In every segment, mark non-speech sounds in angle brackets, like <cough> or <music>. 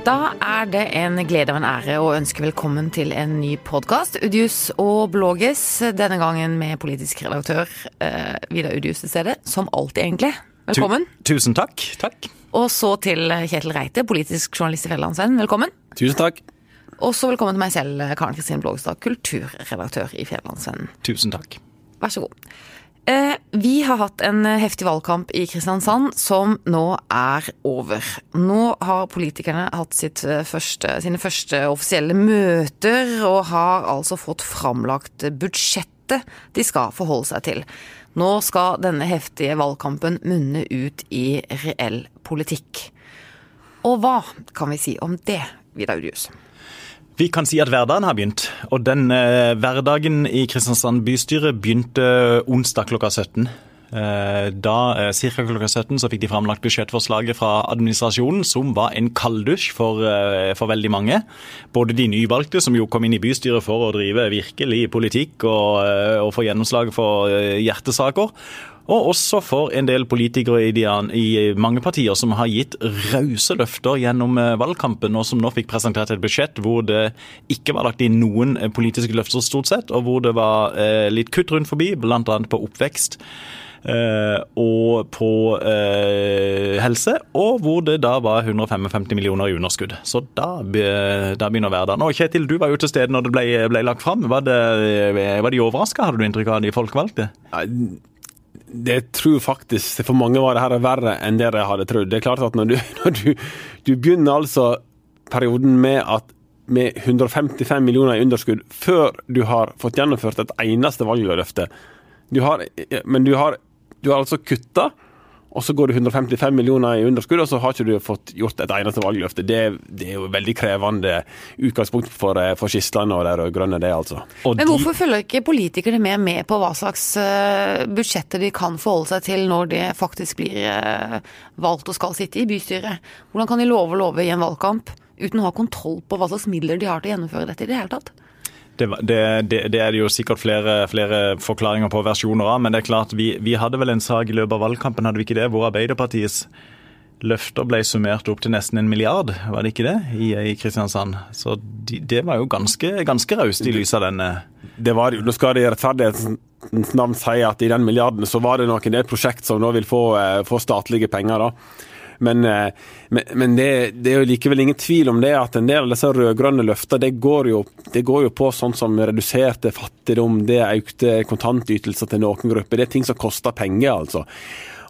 Da er det en glede og en ære å ønske velkommen til en ny podkast. Udius og Blågis, denne gangen med politisk redaktør eh, Vidar Udius til stede. Som alltid, egentlig. Velkommen. Tu tusen takk. Takk. Og så til Kjetil Reite, politisk journalist i Fjellandsvennen. Velkommen. Tusen takk. Og så velkommen til meg selv, Karen Kristin Blågestad, kulturredaktør i Fjellandsvennen. Tusen takk. Vær så god. Eh, vi har hatt en heftig valgkamp i Kristiansand som nå er over. Nå har politikerne hatt eh, første, sine første offisielle møter, og har altså fått framlagt budsjettet de skal forholde seg til. Nå skal denne heftige valgkampen munne ut i reell politikk. Og hva kan vi si om det, Vidar Udius? Vi kan si at hverdagen har begynt. Og den eh, hverdagen i Kristiansand bystyre begynte onsdag klokka 17. Eh, da eh, ca. klokka 17 så fikk de framlagt budsjettforslaget fra administrasjonen, som var en kalddusj for, eh, for, veldig mange. Både de nyvalgte, som jo kom inn i bystyret for å drive virkelig politikk og, eh, og få gjennomslag for eh, hjertesaker. Og også for en del politikere i, de, i mange partier som har gitt rause løfter gjennom eh, valgkampen, og som nå fikk presentert et budsjett hvor det ikke var lagt inn noen eh, politiske løfter, stort sett, og hvor det var eh, litt kutt rundt forbi, bl.a. på oppvekst. Uh, og på uh, helse, og hvor det da var 155 millioner i underskudd. Så da, da begynner hverdagen. Og Kjetil, du var jo til stede når det ble, ble lagt fram. Var, det, var de overraska, hadde du inntrykk av, de folkevalgte? Det tror faktisk For mange var det her verre enn det jeg hadde trodd. Det er klart at når du, <laughs> når du, du begynner altså perioden med at med 155 millioner i underskudd før du har fått gjennomført et eneste valgløfte. men du har, du har altså kutta og så går det 155 millioner i underskudd, og så har ikke du fått gjort et eneste valgløfte. Det, det, er jo et veldig krevende utgangspunkt for, eh, for Skisland og de rød-grønne, det altså. Men hvorfor følger ikke politikerne mer med på hva slags uh, budsjetter de kan forholde seg til når de faktisk blir uh, valgt og skal sitte i bystyret? Hvordan kan de love og love i en valgkamp uten å ha kontroll på hva slags midler de har til å gjennomføre dette i det hele tatt? Det, det, det, er det jo sikkert flere, flere, forklaringer på versjoner av. Men det er klart, vi, vi, hadde vel en sak i løpet av valgkampen hadde vi ikke det, hvor Arbeiderpartiets løfter ble summert opp til nesten en milliard, var det ikke det, i, i Kristiansand? Så de, det var jo ganske, ganske raust i lys av denne Det var jo, Nå skal det i rettferdighetens navn si at i den milliarden så var det nok en del prosjekt som nå vil få, eh, få statlige penger. da. Men, eh, men, men det, det, er jo likevel ingen tvil om det at en del av disse rød-grønne løftene det det går jo på sånn som reduserte fattigdom, det økte kontantytelser til noen grupper. Det er ting som koster penger, altså.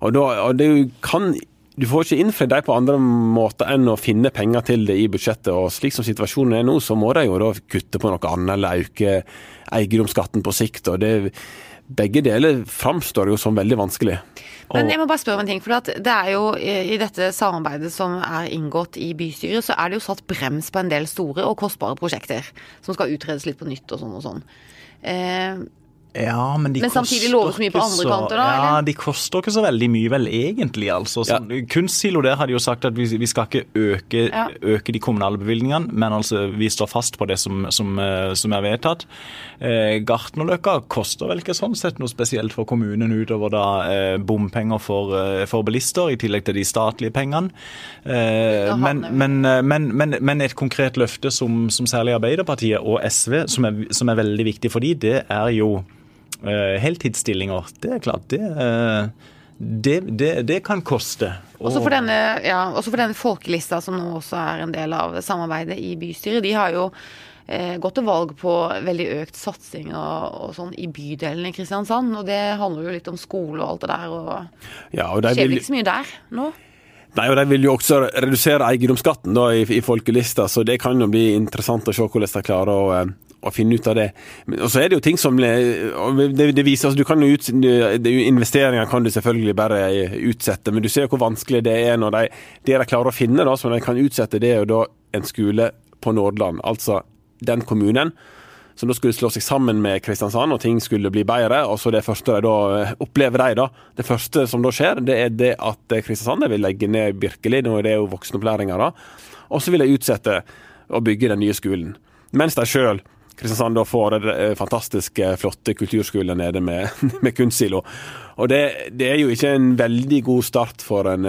Og, da, og det kan du får ikke innfridd dem på andre måter enn å finne penger til det i budsjettet. og Slik som situasjonen er nå, så må de jo da kutte på noe annet eller øke eiendomsskatten på sikt. og det begge deler framstår jo som veldig vanskelig. Men jeg må bare spørre om en ting. For det er jo i dette samarbeidet som er inngått i bystyret, så er det jo satt brems på en del store og kostbare prosjekter som skal utredes litt på nytt og sånn og sånn. Eh, ja, men de men samtidig lover så mye på andre kanter, da? Ja, eller? de koster ikke så veldig mye, vel egentlig, altså. Så, ja. Kunstsilo der hadde jo sagt at vi, vi skal ikke øke, ja. øke, de kommunale bevilgningene, men altså vi står fast på det som, som, eh, som er vedtatt. Eh, Gartnerløkka koster vel ikke sånn sett noe spesielt for kommunen utover da eh, bompenger for, eh, for, bilister, i tillegg til de statlige pengene. Eh, men, men, eh, men, men, et konkret løfte som, som særlig Arbeiderpartiet og SV, som er, som er veldig viktig for de, det er jo Eh, heltidsstillinger, det er klart, det, eh, det, det, det kan koste. Også for, denne, ja, også for denne folkelista, som nå også er en del av samarbeidet i bystyret. De har jo eh, gått til valg på veldig økt satsing og, og, sånn i bydelen i Kristiansand. Og det handler jo litt om skole og alt det der. Og, ja, og det skjer vil... ikke så mye der nå? Nei, og De vil jo også redusere eiendomsskatten da, i, i folkelista, så det kan jo bli interessant å se hvordan de klarer å å finne ut av det. Og så er det jo ting som Det, det viser altså, du kan jo ut, Investeringer kan du selvfølgelig bare utsette, men du ser jo hvor vanskelig det er når de, det de klarer å finne, da, som de kan utsette, det er jo da en skole på Nordland. Altså den kommunen som da skulle slå seg sammen med Kristiansand, og ting skulle bli bedre. og så Det første de da opplever de da, det første som da skjer, det er det at Kristiansand vil legge ned Birkelid, og det er jo voksenopplæringa. Og så vil de utsette å bygge den nye skolen. Mens de sjøl Kristiansand da får den fantastiske, flotte kulturskolen nede med, <laughs> med kunstsilo. Og det, det, er jo ikke en veldig god start for en,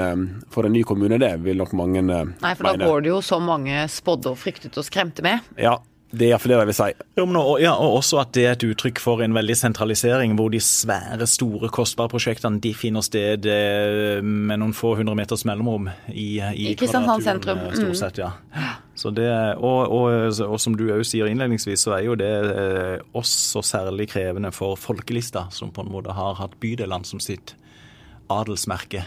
for en ny kommune, det vil nok mange mene. Nei, for da mene. går det jo så mange spådde og fryktet og skremte med. Ja, det er iallfall det jeg vil si. Jo, men, og, ja, og også at det er et uttrykk for en veldig sentralisering, hvor de svære, store, kostbare prosjektene de finner sted eh, med noen få hundre meters mellomrom i, i, I Kristiansand sentrum. Eh, stort sett, ja. Så det, og, og, og som du òg sier innledningsvis, så er jo det eh, også særlig krevende for Folkelista, som på en måte har hatt bydelene som sitt adelsmerke.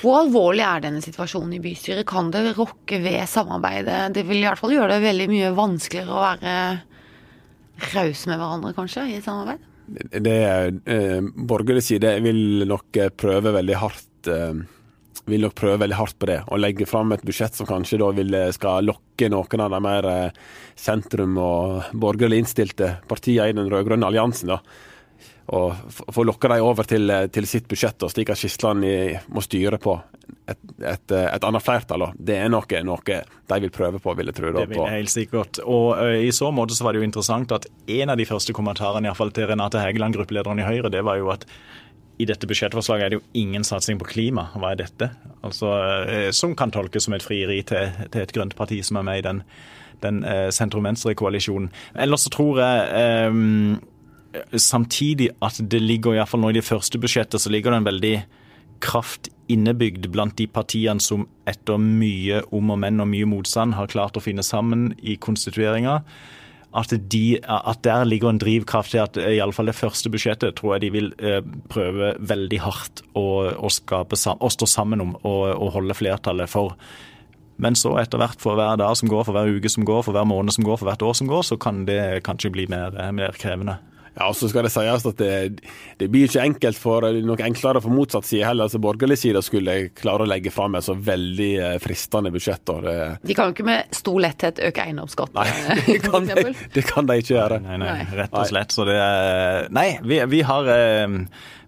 Hvor alvorlig er denne situasjonen i bystyret? Kan det rokke ved samarbeidet? Det vil i hvert fall gjøre det veldig mye vanskeligere å være rause med hverandre, kanskje, i samarbeid? Det eh, Borgerlig side vil nok prøve veldig hardt eh, vil nok prøve veldig hardt på det, og legge fram et budsjett som kanskje da vil, eh, skal lokke noen av de mer eh, sentrum- og borgerlig innstilte partiene i den rød-grønne alliansen. da og få lokka dem over til, til, sitt budsjett, og slik at Skisland må styre på et, et, et annet flertall. Det er noe, noe, de vil prøve på, vil jeg tro. det vil jeg helt sikkert. Og ø, I så måte så var det jo interessant at en av de første kommentarene i fall til Renate Hegeland, gruppelederen i Høyre, det var jo at i dette budsjettforslaget er det jo ingen satsing på klima. Hva er dette? Altså, ø, Som kan tolkes som et frieri til, til, et grønt parti som er med i den, den sentrum-venstre-koalisjonen. Ellers så tror jeg um, samtidig at det ligger, i hvert fall nå i de første budsjettene, så ligger det en veldig kraft innebygd blant de partiene som etter mye om og men og mye motstand har klart å finne sammen i konstitueringa. At, de, at der ligger en drivkraft til at i alle fall det første budsjettet tror jeg de vil eh, prøve veldig hardt å, å, skape, å stå sammen om og holde flertallet for. Men så etter hvert, for hver dag som går, for hver uke som går, for hver måned som går, for hvert år som går, så kan det kanskje bli mer, mer krevende. Ja, og så skal det sies at det, det blir ikke enkelt for noe enklere for motsatt side heller. altså Borgerlig side skulle klare å legge fram et så veldig eh, fristende budsjett. De kan jo ikke med stor letthet øke eiendomsskatten, Nei, <laughs> det kan, de, det kan de ikke gjøre. Nei, nei, rett og slett. Så det Nei, vi, vi har eh,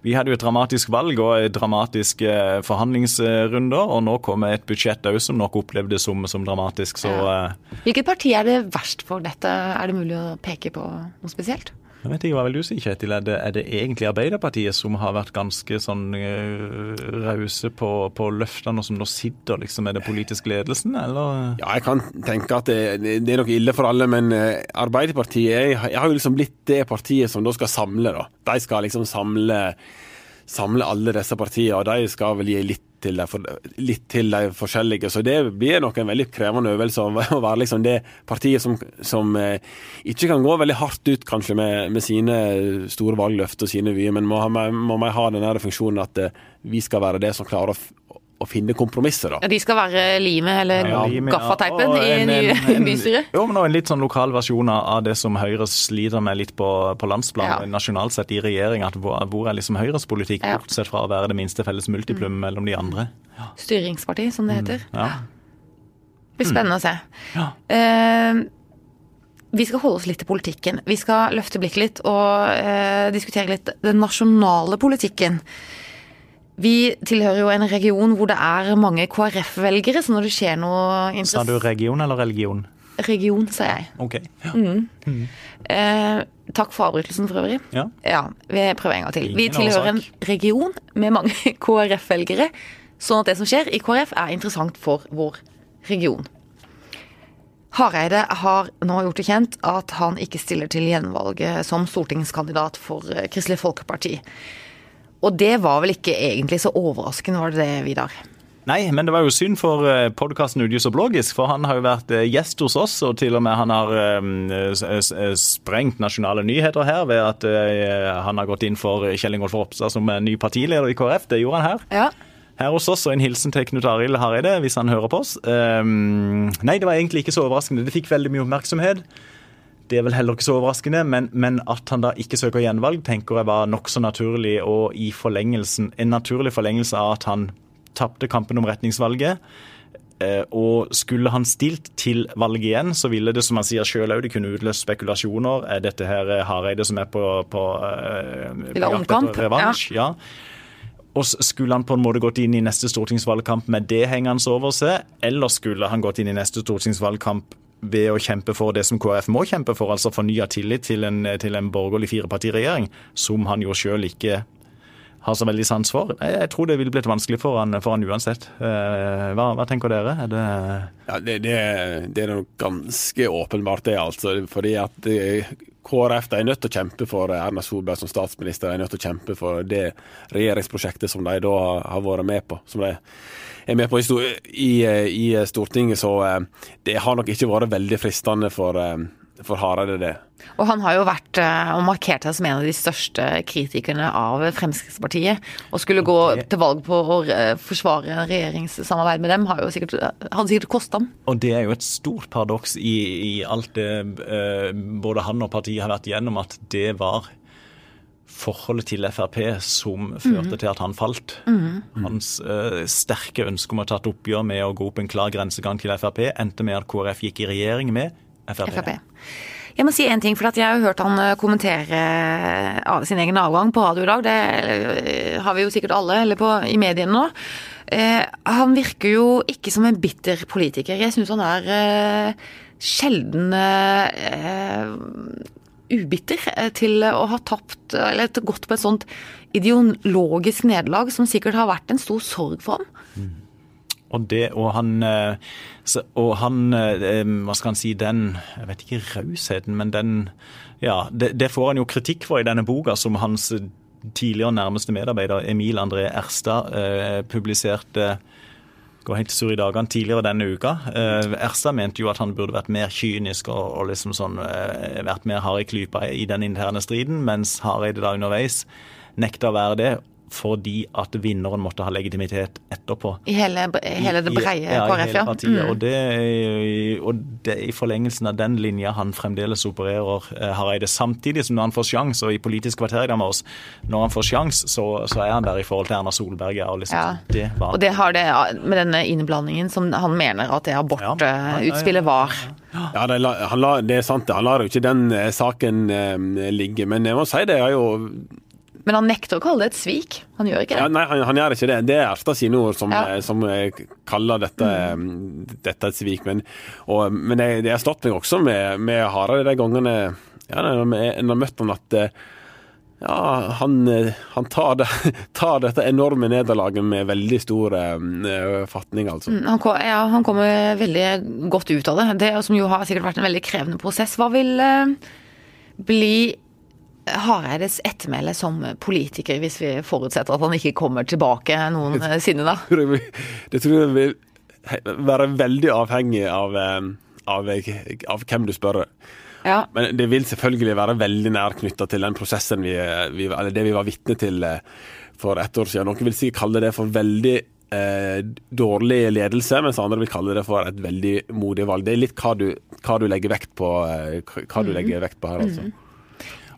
vi hadde jo et dramatisk valg og dramatiske forhandlingsrunder, og nå kommer et budsjett òg som nok opplevdes som, som dramatisk. Så, ja. Hvilket parti er det verst for dette? Er det mulig å peke på noe spesielt? Jeg vet ikke, Hva vil du si, Kjetil? Er det, er det egentlig Arbeiderpartiet som har vært ganske sånn uh, rause på, på løftene, som nå sitter liksom med den politiske ledelsen, eller? Ja, jeg kan tenke at det, det er nok ille for alle, men uh, Arbeiderpartiet jeg, jeg har jo liksom blitt det partiet som da skal samle, da. De skal liksom samle samle alle disse partiene, og de skal vel gi litt til de, litt til de forskjellige. Så det blir nok en veldig krevende øvelse å være liksom det partiet som, som eh, ikke kan gå veldig hardt ut kanskje med, med sine store valgløfter og sine vyer, men må, må, må ha den funksjonen at eh, vi skal være det som klarer å å finne kompromisser, da. Ja, De skal være limet eller ja, gaffateipen ja. i nye <laughs> bystyret? Jo, men en litt sånn lokal versjon av det som Høyre sliter med litt på, på landsplan, ja. nasjonalt sett i regjering. at Hvor, er liksom Høyres politikk, ja. bortsett fra å være det minste felles multiplum mm. mellom de andre? Ja. Styringsparti, som det mm. heter. Mm. Ja. Det blir spennende å se. Ja. Uh, vi skal holde oss litt til politikken. Vi skal løfte blikket litt og uh, diskutere litt den nasjonale politikken. Vi tilhører jo en region hvor det er mange KrF-velgere, så når det skjer noe Sa du region eller religion? Region, sa jeg. Ok. Ja. Mm. Mm. Eh, takk for avbrytelsen for øvrig. Ja. ja vi prøver en gang til. Ingen vi tilhører en region med mange <laughs> KrF-velgere, sånn at det som skjer i KrF er interessant for vår region. Hareide har nå gjort det kjent at han ikke stiller til gjenvalget som stortingskandidat for Kristelig Folkeparti. Og det var vel ikke egentlig så overraskende, var det det, Vidar? Nei, men det var jo synd for eh, podkasten Udius og Blogisk, for han har jo vært eh, gjest hos oss, og til og med han har um, sprengt nasjonale nyheter her ved at han har gått inn for Kjell Ingolf Ropstad som ny partileder i KrF. Det gjorde han her. Ja. Her hos oss, og en hilsen til Knut Arild Hareide, hvis han hører på oss. Um, nei, det var egentlig ikke så overraskende. Det fikk veldig mye oppmerksomhet. Det er vel heller ikke så overraskende, men, men at han da ikke søker gjenvalg, tenker jeg var nokså naturlig, og i forlengelsen, en naturlig forlengelse av at han tapte kampen om retningsvalget. Eh, og skulle han stilt til valget igjen, så ville det som han sier sjøl òg, det kunne utløst spekulasjoner. Er dette her Hareide som er på, på, på omkamp? revansj? Ja. ja. Og skulle han på en måte gått inn i neste stortingsvalgkamp med det hengende over seg, eller skulle han gått inn i neste stortingsvalgkamp ved å kjempe for det som KrF må kjempe for, altså fornya tillit til en, til en borgerlig firepartiregjering, som han jo sjøl ikke har så veldig sans for. Jeg tror det ville blitt vanskelig for han, for han uansett. Eh, hva, hva, tenker dere? Er det ja, det, det, det er nok ganske åpenbart, det. altså. Fordi at KrF de er nødt til å kjempe for Erna Solberg som statsminister. De er nødt til å kjempe for det regjeringsprosjektet som de da har vært med på. som de er med på i, i Stortinget. Så eh, det har nok ikke vært veldig fristende for eh, for Hareide det. Og han har jo vært eh, og markert seg som en av de største kritikerne av Fremskrittspartiet. Og skulle gå til valg på å eh, forsvare regjeringssamarbeid med dem, har jo sikkert, hadde sikkert kosta ham. Og det er jo et stort paradoks i, i alt det eh, både han og partiet har vært gjennom, at det var forholdet til Frp som førte mm. til at han falt. Mm. Hans uh, sterke ønske om å ta et oppgjør med å gå opp en klar grensegang til Frp endte med at KrF gikk i regjering med Frp. FRP. Jeg må si en ting, for jeg har hørt han eh, kommentere eh, sin egen avgang på radio i dag. Det har vi jo sikkert alle, eller på, i mediene nå. Eh, han virker jo ikke som en bitter politiker. Jeg syns han er eh, sjelden eh, ubitter til å ha tapt, eller gått på et sånt ideologisk nederlag som sikkert har vært en stor sorg for ham. Mm. Og, det, og han, eh, og han eh, Hva skal han si, den Jeg vet ikke rausheten, men den Ja, det, det, får han jo kritikk for i denne boka, som hans tidligere nærmeste medarbeider Emil André Erstad eh, publiserte går helt sur i dagene tidligere denne uka. Eh, Ersa mente jo at han burde vært mer kynisk og, og liksom sånn, eh, vært mer hard i klypa i den interne striden, mens Hareide da underveis nekta å være det fordi at vinneren måtte ha legitimitet etterpå. I hele, hele det breie ja, KrF, ja. Partiet. Mm. Og, det, og det, i forlengelsen av den linja han fremdeles opererer, eh, Hareide. Samtidig som når han får sjans, og i Politisk kvarter i dag med oss, når han får sjans, så, så, er han der i forhold til Erna Solberg. Og, liksom, ja. det var... og det har det med denne innblandingen som han mener at det abortutspillet var. Ja, det, han la, det er sant. Han lar jo ikke den eh, saken eh, ligge. Men jeg må si det er jo men han nekter å kalle det et svik? Han gjør ikke det? Ja, nei, han, han, gjør ikke det. Det er Erstad sine ord som, ja. Eh, som eh, kaller dette, mm. dette, et svik. Men, og, men jeg, jeg har stått meg også med, med Harald de gangene ja, når jeg har møtt ham, at eh, ja, han, han tar, det, <laughs> tar, dette enorme nederlaget med veldig stor uh, fatning, altså. Mm, han, ja, han, kommer veldig godt ut av det, det som jo har sikkert vært en veldig krevende prosess. Hva vil uh, bli Hareides ettermæle som politiker, hvis vi forutsetter at han ikke kommer tilbake noensinne, da? <laughs> Det tror jeg vil være veldig avhengig av, eh, av, av hvem du spør. Ja. Men det vil selvfølgelig være veldig nær knytta til den prosessen vi, vi, eller det vi var vitne til eh, for ett år siden. Noen vil sikkert kalle det for veldig eh, dårlig ledelse, mens andre vil kalle det for et veldig modig valg. Det er litt hva du, hva du legger vekt på, eh, hva du mm. legger vekt på her, altså. Mm.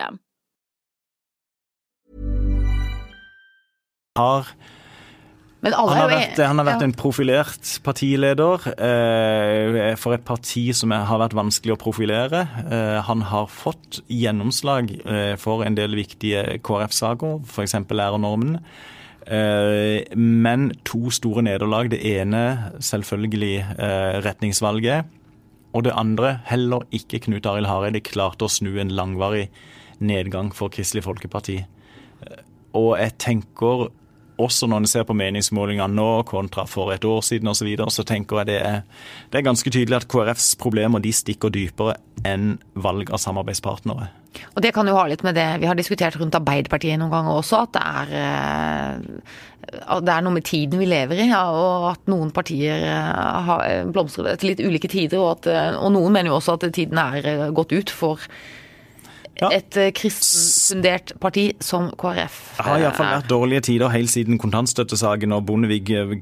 System. Har han har, vært, han har vært, en profilert partileder eh, for et parti som har vært vanskelig å profilere. Eh, han har fått gjennomslag eh, for en del viktige KrF-saker, f.eks. lærernormen. Eh, men to store nederlag. Det ene selvfølgelig eh, retningsvalget. Og det andre, heller ikke Knut Arild Hareide klarte å snu en langvarig nedgang for Kristelig Folkeparti. Og jeg tenker også når en ser på meningsmålingene nå kontra for et år siden osv., så, videre, så tenker jeg det er, det er ganske tydelig at KrFs problemer de stikker dypere enn valg av samarbeidspartnere. Og det kan jo ha litt med det vi har diskutert rundt Arbeiderpartiet noen ganger også, at det er, eh, det er noe med tiden vi lever i, ja, og at noen partier blomstrer har blomstret til litt ulike tider, og, at, og noen mener jo også at tiden er gått ut for. Et uh, kristenfundert parti som KrF. Det har iallfall vært dårlige tider helt siden kontantstøttesaken og Bondevik eh,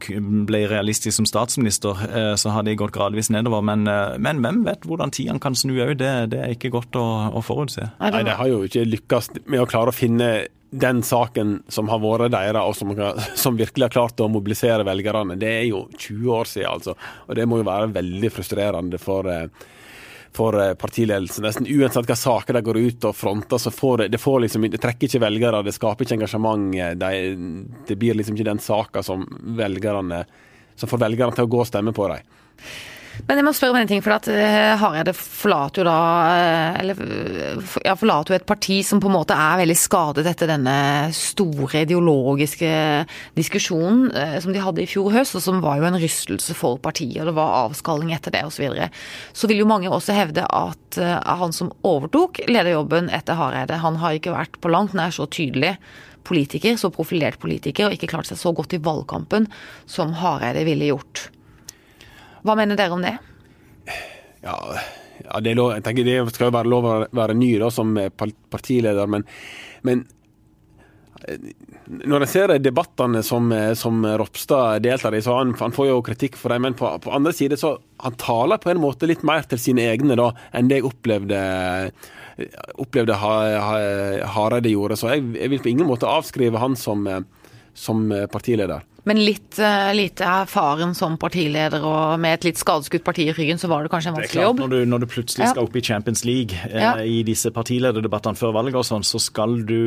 ble realistisk som statsminister. Eh, så har de gått gradvis nedover. Men, men hvem vet hvordan tidene kan snu òg? Det, det, er ikke godt å, å forutse. Nei, det har jo ikke lykkes med å klare å finne den saken som har vært deres, og som, som, virkelig har klart å mobilisere velgerne, det er jo 20 år siden, altså. Og det må jo være veldig frustrerende for for eh, partiledelsen. Nesten uansett hva saker de går ut og fronter, så får det, det, får liksom, det trekker ikke velgere, det skaper ikke engasjement. det, det blir liksom ikke den saka som velgerne som får velgerne til å gå og stemme på dem. Men jeg må spørre om en ting, for at uh, Hareide forlater jo da uh, Eller ja, forlater jo et parti som på en måte er veldig skadet etter denne store ideologiske diskusjonen uh, som de hadde i fjor høst, og som var jo en rystelse for partiet, og det var avskalling etter det osv. Så, videre. så vil jo mange også hevde at han som overtok lederjobben etter Hareide, han har ikke vært på langt nær så tydelig politiker, så profilert politiker, og ikke klart seg så godt i valgkampen som Hareide ville gjort. Hva mener dere om det? Ja, ja det, lov, jeg tenker det skal jo være lov å være ny da, som partileder, men, men eh, når jeg ser debattene som, som Ropstad deltar i, så han, han får jo kritikk for dem. Men på, på andre side så han taler på en måte litt mer til sine egne da, enn det jeg opplevde, opplevde Hareide gjorde. Så jeg, jeg, vil på ingen måte avskrive han som, som partileder. Men litt uh, lite erfaren som partileder og med et litt skadeskutt parti i ryggen, så var det kanskje en vanskelig jobb? Når du, når du plutselig skal opp i Champions League eh, ja. i disse partilederdebattene før valget og sånn, så skal du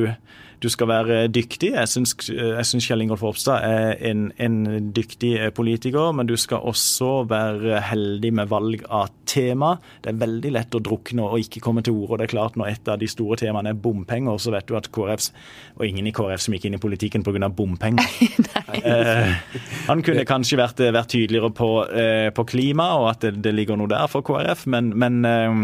du skal være dyktig. Jeg syns, jeg syns Kjell Ingolf Ropstad er en, en, dyktig politiker, men du skal også være heldig med valg av tema. Det er veldig lett å drukne og ikke komme til orde. Det er klart Når et av de store temaene er bompenger, så vet du at KrFs Og ingen i KrF som gikk inn i politikken pga. bompenger. <laughs> eh, han kunne kanskje vært, vært tydeligere på, eh, på, klima, og at det, det, ligger noe der for KrF, men, men eh,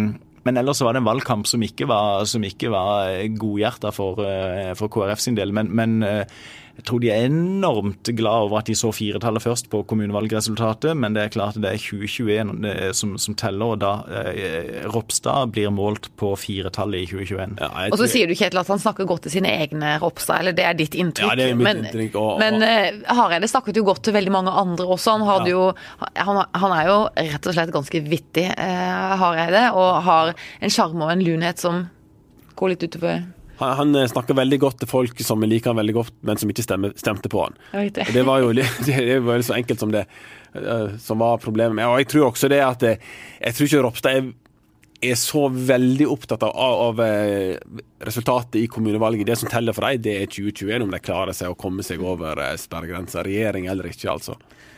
men ellers var det en valgkamp som ikke var, som ikke var godhjerta for, eh, for KrF sin del. Men, men eh, jeg tror de er enormt glad over at de så firetallet først på kommunevalgresultatet, men det er klart det er 2021 som, som teller, og da eh, Ropstad blir målt på firetallet i 2021. Ja, og så sier du Kjetil at han snakker godt til sine egne Ropstad, eller det er ditt inntrykk. Ja, det er mitt men, inntrykk. Og, og, men uh, Hareide snakket jo godt til veldig mange andre også. Han, hadde ja. jo, han, han, er jo rett og slett ganske vittig, uh, Hareide, og har en sjarm og en lunhet som går litt utover han, han, eh, snakker veldig godt til folk som liker han veldig godt, men som ikke stemme, stemte på han. <laughs> Det. det. var jo det var så enkelt som det uh, som var problemet. Og jeg tror også det at eh, Jeg tror ikke Ropstad er, er så veldig opptatt av, av resultatet i kommunevalget. Det som teller for dem, det er 2021, om de klarer seg å komme seg over sperregrensa. Regjering eller ikke, altså.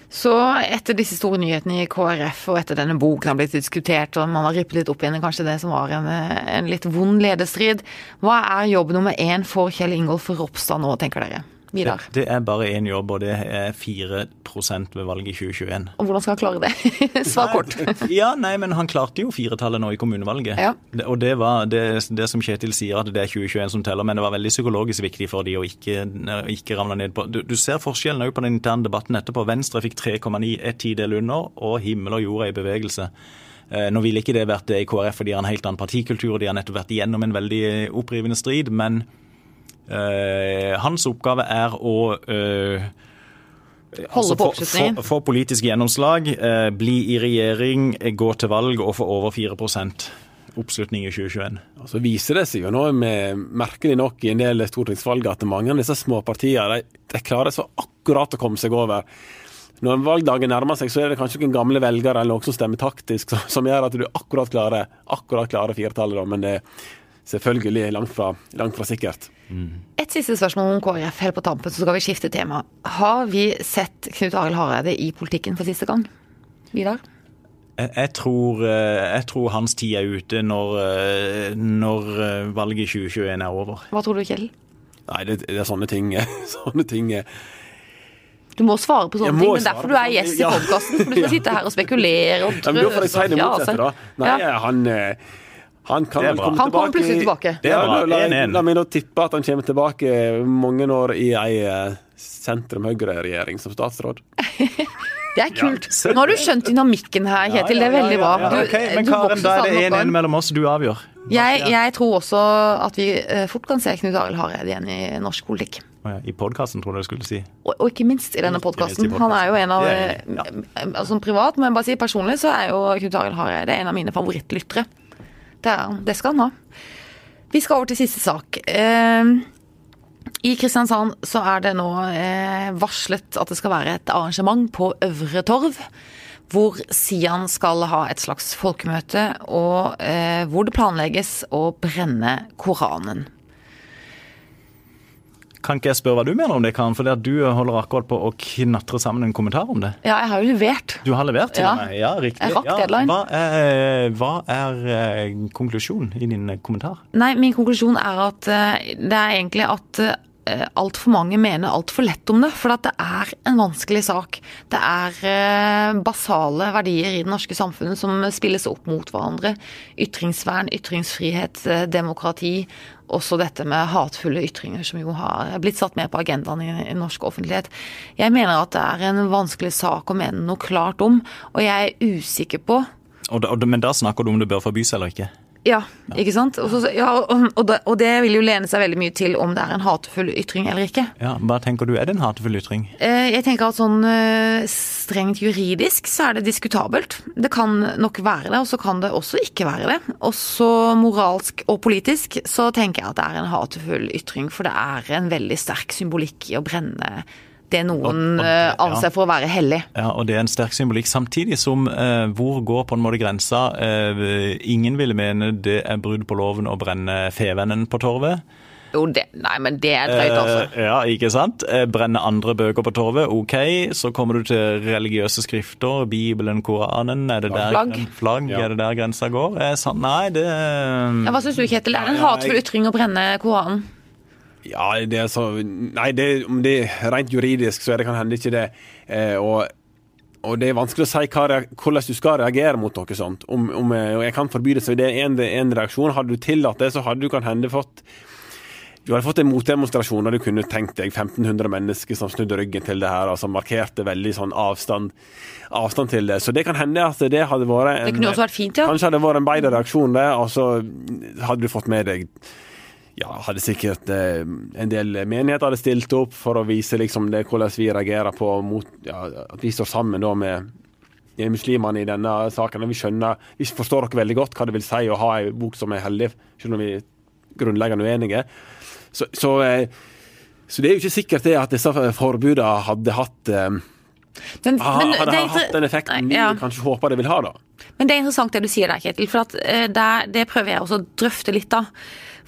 Så etter disse store nyhetene i KrF og etter denne boken har blitt diskutert og man har rippet litt opp igjen kanskje det som var en, en litt vond lederstrid, hva er jobb nummer én for Kjell Ingolf Ropstad nå, tenker dere? Vidar? Det, det er bare én jobb, og det er 4% ved valget i 2021. Og Hvordan skal han klare det? <laughs> Svar kort. <laughs> ja, nei, men Han klarte jo firetallet nå i kommunevalget. Ja. Og det var det, det, som Kjetil sier, at det er 2021 som teller. Men det var veldig psykologisk viktig for de å ikke, ikke ramle ned på du, du, ser forskjellen òg på den interne debatten etterpå. Venstre fikk 3,9, ett tidel under, og himmel og jord er i bevegelse. Eh, nå ville ikke det vært det i KrF, for de har en helt annen partikultur, og de har nettopp vært igjennom en veldig opprivende strid. men Eh, hans oppgave er å eh, Holde på altså, få, Få politisk gjennomslag, eh, bli i regjering, gå til valg og få over 4% oppslutning i 2021. Og så viser det seg jo nå, med, merkelig nok i en del stortingsvalg, at mange av disse småpartiene de, de klarer så akkurat å komme seg over. Når valgdagen nærmer seg, så er det kanskje noen gamle velgere eller noen som stemmer taktisk, som gjør at du akkurat klarer, akkurat klarer firetallet, men det er selvfølgelig langt fra, langt fra sikkert. Et siste spørsmål om KrF helt på tampen, så skal vi skifte tema. Har vi sett Knut Arild Hareide i politikken for siste gang? Vidar? Jeg, jeg, tror, eh, jeg tror, hans tid er ute når, eh, når eh, valget i 2021 er over. Hva tror du, Kjell? Nei, det, det er sånne ting, <laughs> sånne ting Du må svare på sånne ting. Det er derfor du er gjest i podkasten. For du skal <laughs> sitte her og spekulere og Ja, men da får jeg si det motsatte, da. altså. Nei, Ja. han, eh, han kan vel komme Han kommer tilbake plutselig tilbake. Det er bra. La, la, la meg da tippe at han kommer tilbake mange år i ei eh, sentrum-høyre-regjering som statsråd. <laughs> Det er kult. Nå har du skjønt dynamikken her, Kjetil. Det er veldig bra. Du- okay, Men Karen, da er det stadig opp. 1-1 mellom oss. Du avgjør. Jeg, jeg tror også at vi eh, fort kan se Knut Arild Hareide igjen i norsk politikk. I podkasten, tror jeg du skulle si. Og, og ikke minst i denne podkasten. podcasten. Han er jo en av er- ja. eh, altså Privat, men bare si personlig, så er jo Knut Arild Hareide en av mine favorittlyttere. Det, det skal han ha. Vi skal over til siste sak. Eh, I Kristiansand så er det nå eh, varslet at det skal være et arrangement på Øvre Torv. Hvor Sian skal ha et slags folkemøte, og eh, hvor det planlegges å brenne Koranen. Kan ikke jeg spørre hva du mener om det, Karen? For det at du holder akkurat på å knatre sammen en kommentar om det. Ja, jeg har jo levert. Du har levert til Ja. meg? Ja, riktig. Jeg rakk ja. deadline. Hva er, hva er eh, konklusjonen i din kommentar? Nei, min konklusjon er at eh, det er egentlig at altfor mange mener altfor lett om det. For at det er en vanskelig sak. Det er eh, basale verdier i det norske samfunnet som spilles opp mot hverandre. Ytringsvern, ytringsfrihet, eh, demokrati. Også dette med hatefulle ytringer, som jo har blitt satt mer på agendaen i, norsk offentlighet. Jeg mener at det er en vanskelig sak å mene noe klart om, og jeg er usikker på og, da- men da snakker du om det bør forbys eller ikke? Ja, ikke sant? Og, så, ja, og, og, det, og det vil jo lene seg veldig mye til om det er en hatefull ytring eller ikke. Ja, Hva tenker du er det en hatefull ytring? Eh, Jeg tenker at sånn eh, strengt juridisk så er det diskutabelt. Det kan nok være det, og så kan det også ikke være det. Også moralsk og politisk så tenker jeg at det er en hatefull ytring, for det er en veldig sterk symbolikk i å brenne det noen Og- og det- eh, ja. anser for å være hellig. Ja, og det er en sterk symbolikk. Samtidig som eh, hvor går på en måte grensa? Eh, ingen ville mene det er brudd på loven å brenne fevennen på torvet. Jo, det Nei, men det er drøyt, altså. Eh, ja, ikke sant? Eh, brenne andre bøker på torvet, ok. Så kommer du til religiøse skrifter, Bibelen, Koranen. Er det der, Flagg. Flagg, Ja. er det der grensa går? Er sant? Nei, det Ja, hva syns du, Kjetil? Er det en hatefull ytring å brenne Koranen? Ja, det er så Nei, det, om det er rent juridisk, så er det kan hende ikke det. Eh, og, og det er vanskelig å si hva, hvordan du skal reagere mot noe sånt. Om, om eh, og jeg kan forby det, så det er en, en reaksjon. Hadde du tillatt det, så hadde du kan hende fått du hadde fått en motdemonstrasjon der du kunne tenkt deg 1500 mennesker som snudde ryggen til det her, og som markerte veldig sånn avstand, avstand til det. Så det kan hende at det hadde vært en, Det kunne også vært fint, ja. Kanskje hadde vært en bedre reaksjon, det, og så hadde du fått med deg ja, hadde sikkert eh, en del menigheter hadde stilt opp for å vise liksom det, hvordan vi reagerer på mot, ja, at vi står sammen da med muslimene i denne saken. Vi skjønner, vi forstår dere veldig godt hva det vil si å ha en bok som er hellig, selv om vi er grunnleggende uenige. Så, så, eh, så det er jo ikke sikkert det at disse forbudene hadde hatt eh, Men, ah, men hadde det hatt den effekten vi ja. kanskje håper det vil ha. da. Men det er interessant det du sier der, Kjetil. For eh, der, det prøver jeg også å drøfte litt av.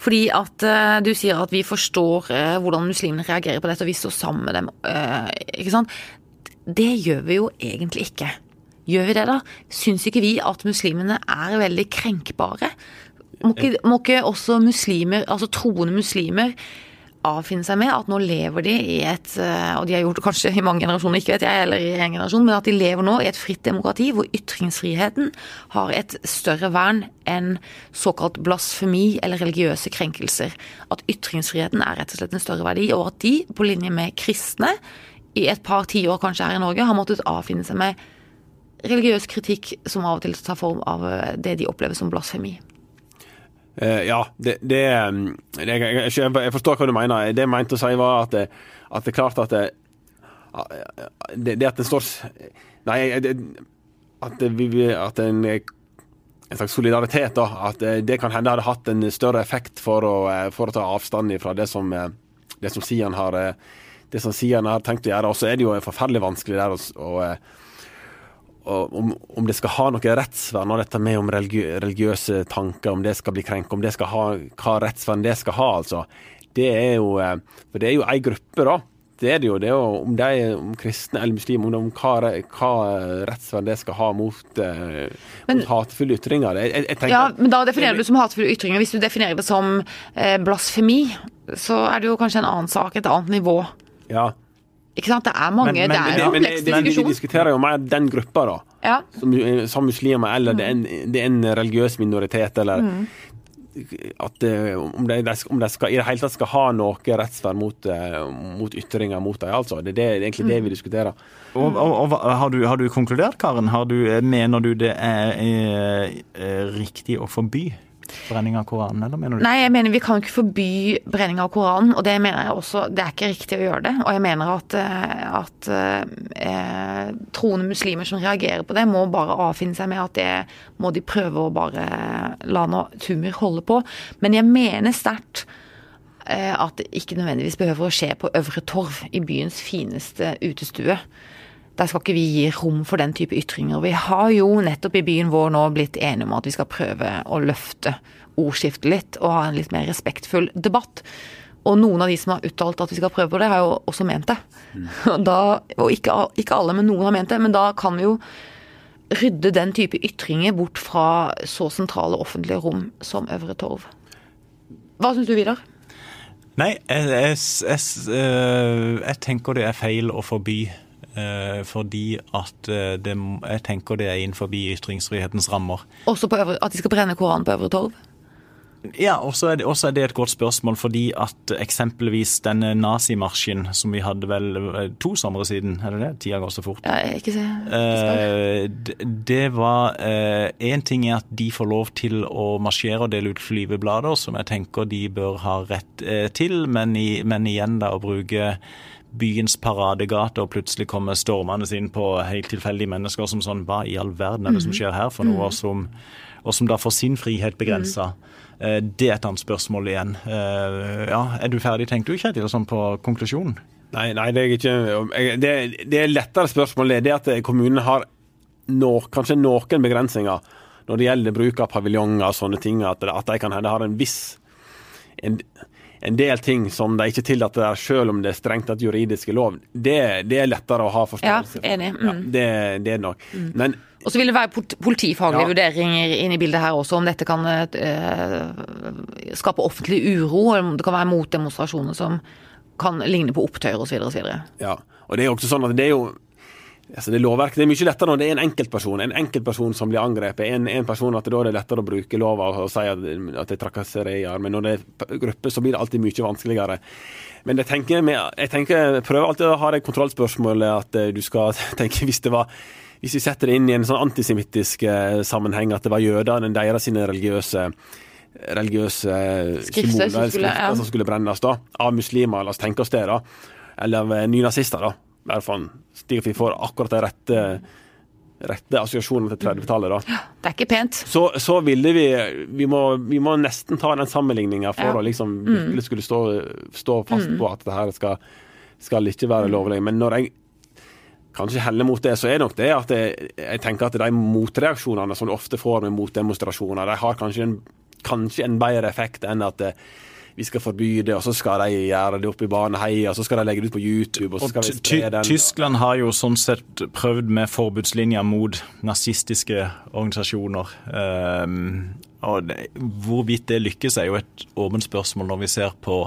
Fordi at uh, du sier at vi forstår uh, hvordan muslimene reagerer på dette, og vi står sammen med dem. Uh, ikke sant? Det gjør vi jo egentlig ikke. Gjør vi det, da? Syns ikke vi at muslimene er veldig krenkbare? Må ikke, må ikke også muslimer, altså troende muslimer, avfinne seg med at nå lever de i et eh, Og de har gjort det kanskje i mange generasjoner, ikke vet jeg, eller i en generasjon, men at de lever nå i et fritt demokrati hvor ytringsfriheten har et større vern enn såkalt blasfemi eller religiøse krenkelser. At ytringsfriheten er rett og slett en større verdi, og at de, på linje med kristne, i et par tiår kanskje her i Norge, har måttet avfinne seg med religiøs kritikk som av og til tar form av eh, det de opplever som blasfemi. Eh, ja, det, det, um, det jeg, jeg, forstår hva du mener. Det jeg mente å si, var at det, at det er klart at det, det, det at en står Nei, at, vi, at en, en slags solidaritet, da. At det, kan hende hadde hatt en større effekt for å, eh, for å ta avstand fra det som, eh, det som Sian har eh, det som Sian har tenkt å gjøre. Og så er det jo forferdelig vanskelig der å, om, om det skal ha noe rettsvern, og dette med om religi religiøse tanker, om det skal bli krenka, om det skal ha hva rettsvern det skal ha, altså. Det er jo eh, For det er jo ei gruppe, da. Det er det jo. Det er jo om de om kristne eller muslimer, om, om hva, hva rettsvern det skal ha mot, eh, Men- mot hatefulle ytringer. Jeg, jeg, Ja, men da definerer du som hatefulle ytringer. Hvis du definerer det som eh, blasfemi, så er det jo kanskje en annen sak, et annet nivå. Ja. Ikke sant? Det er mange Men- men- Det men er det- en Men vi diskuterer jo mer den gruppa, da. Ja. Som, som muslimer, eller det er en, det er en religiøs minoritet, eller Mm. at om, de, de- om de skal, i det hele tatt skal ha noe rettsvern mot, eh, mot ytringer mot dem. Altså. Det, det, det er egentlig det vi diskuterer. Og, og, og har, du, har du konkludert, Karen? Har du, mener du det er er, er riktig å forby brenning av Koranen, eller mener du Nei, jeg mener vi kan ikke forby brenning av Koranen, og det mener jeg også Det er ikke riktig å gjøre det. Og jeg mener at, eh, at eh, troende muslimer som reagerer på det, må bare avfinne seg med at det må de prøve å bare la noe tumor holde på. Men jeg mener sterkt eh, at det ikke nødvendigvis behøver å skje på Øvre Torv, i byens fineste utestue. Der skal ikke vi gi rom for den type ytringer. Vi har jo nettopp i byen vår nå blitt enige om at vi skal prøve å løfte ordskiftet litt, og ha en litt mer respektfull debatt. Og noen av de som har uttalt at vi skal prøve på det, har jo også ment det. Og, <laughs> da, og ikke, ikke alle, men noen har ment det. Men da kan vi jo rydde den type ytringer bort fra så sentrale offentlige rom som Øvre Torv. Hva syns du, Vidar? Nei, jeg, jeg, jeg, eh, jeg tenker det er feil å forby. Eh, fordi at eh, det, jeg tenker det er innenfor ytringsfrihetens rammer. Også på øvre, at de skal brenne Koranen på Øvre Torv? Ja, og så er, er det et godt spørsmål, fordi at eksempelvis denne nazimarsjen som vi hadde vel eh, to somre siden, er det det? Tida går så fort. Ja, ikke se. Eh, det var Én ting er at de får lov til å marsjere og dele ut flyveblader, som jeg tenker de bør ha rett eh, til, men, i, men igjen da å bruke byens paradegate og plutselig kommer stormende inn på helt tilfeldige mennesker som sånn Hva i all verden er det som skjer her for noe? Og som, og som da får sin frihet begrensa. Eh, Det er et annet spørsmål igjen. Eh, Ja, Er du ferdig, tenkte du, Kjetil, sånn på konklusjonen? Nei, nei, det er ikke Det, det er lettere spørsmål det. Det at kommunene har nå, kanskje noen begrensninger når det gjelder bruk av paviljonger og sånne ting. At, at de kan hende har en viss en, en del ting som de ikke tillater der, selv om det er strengt tatt juridiske lov. Det, det er lettere å ha forståelse for. Ja, enig. Ja, Mm. det, det er nok. Men Og så vil det være politifaglige Ja. vurderinger inn i bildet her også, om dette kan eh, skape offentlig uro, eller om det kan være motdemonstrasjoner som kan ligne på opptøyer osv. Ja, og det er jo også sånn at det er jo altså det lovverket, det er mye lettere når det er en enkeltperson en enkeltperson som blir angrepet. En, en person at Da er det lettere å bruke lova og, si at, at det er trakasserier. Men når det er grupper, så blir det alltid mye vanskeligere. Men jeg tenker, jeg tenker prøver alltid å ha det kontrollspørsmålet at eh, du skal <laughs> tenke hvis det var hvis vi setter det inn i en sånn antisemittisk eh, sammenheng, at det var jødene deres sine religiøse religiøse Skrifter som skulle- ja. som skulle brennes da, av muslimer, la oss tenke oss det, da. Eller eh, nynazister, da. Bare for slik at vi får akkurat de rette, rette assosiasjonene til 30-tallet, da. Det er ikke pent. Så, så ville vi vi må, vi må nesten ta den sammenligninga for Ja. å liksom virkelig skulle stå, stå fast på at det her skal, skal ikke være lovlig. Men når jeg kanskje heller mot det, så er det nok det at jeg, jeg tenker at de motreaksjonene som du ofte får med motdemonstrasjoner, de har kanskje en, kanskje en bedre effekt enn at eh, vi skal forby det, og så skal de gjøre det oppe i Baneheia, og så skal de legge det ut på YouTube, og så Og skal vi Ty- spre den. Tyskland har jo sånn sett prøvd med forbudslinjer mot nazistiske organisasjoner. Um, og det, hvorvidt det lykkes, er jo et åpent spørsmål når vi ser på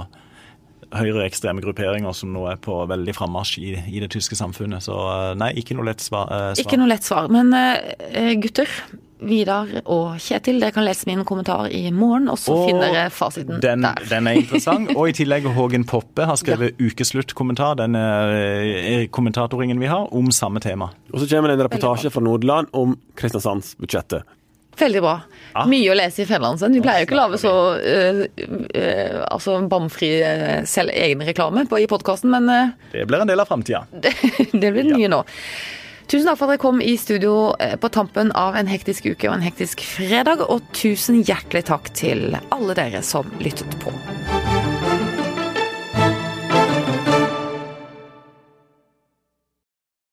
høyreekstreme grupperinger som nå er på veldig frammarsj i, i det tyske samfunnet. Så uh, nei, ikke noe lett svar. eh, svar. Ikke noe lett svar. Men eh, gutter, Vidar og Kjetil, dere kan lese min kommentar i morgen, og så Og finner dere fasiten den, der. den er interessant. Og i tillegg Hågen Poppe har skrevet ukesluttkommentar, den eh, kommentatorringen vi har, om samme tema. Og så kommer det en reportasje fra Nordland om Kristiansandsbudsjettet. Veldig bra. Ja. Mye å lese i Fedrelandsen. Vi pleier jo ikke å lage så uh, uh, altså bamfri uh, selv egen reklame på, i podkasten, men uh, Det blir en del av framtida. <laughs> det, det blir mye nå. Tusen takk for at dere kom i studio øh, på tampen av en hektisk uke og en hektisk fredag, og tusen hjertelig takk til alle dere som lyttet på.